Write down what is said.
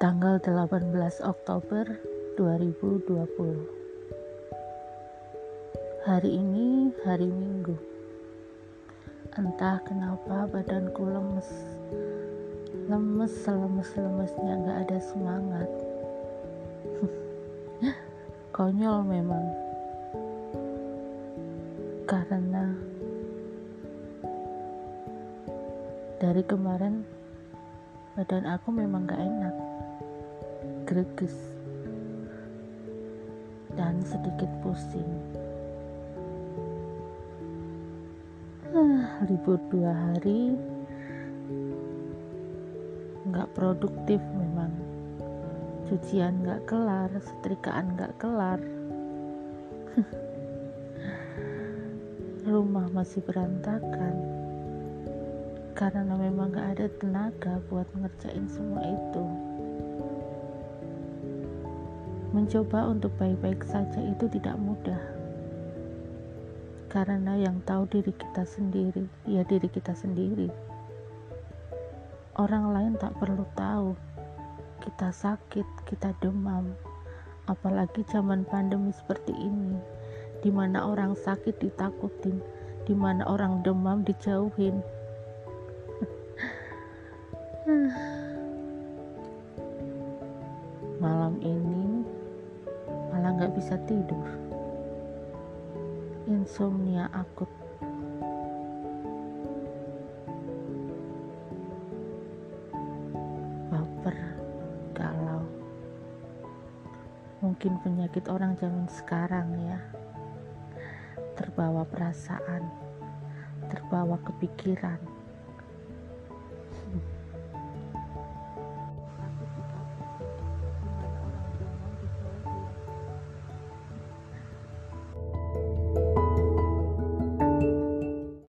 tanggal 18 Oktober 2020 hari ini hari minggu. Entah kenapa badanku lemes. Lemes selemes-lemesnya gak ada semangat. Konyol memang. Karena dari kemarin badan aku memang gak enak greges. Dan sedikit pusing. Ah, libur dua hari. Nggak produktif memang. Cucian nggak kelar setrikaan nggak kelar. Rumah masih berantakan. Karena memang nggak ada tenaga buat ngerjain semua itu Mencoba untuk baik-baik saja itu tidak mudah. Karena yang tahu diri kita sendiri, ya diri kita sendiri. Orang lain tak perlu tahu kita sakit, kita demam. Apalagi zaman pandemi seperti ini, di mana orang sakit ditakutin, di mana orang demam dijauhin. Malam ini malah nggak bisa tidur. Insomnia akut. Baper galau. Mungkin penyakit orang zaman sekarang ya. Terbawa perasaan terbawa kepikiran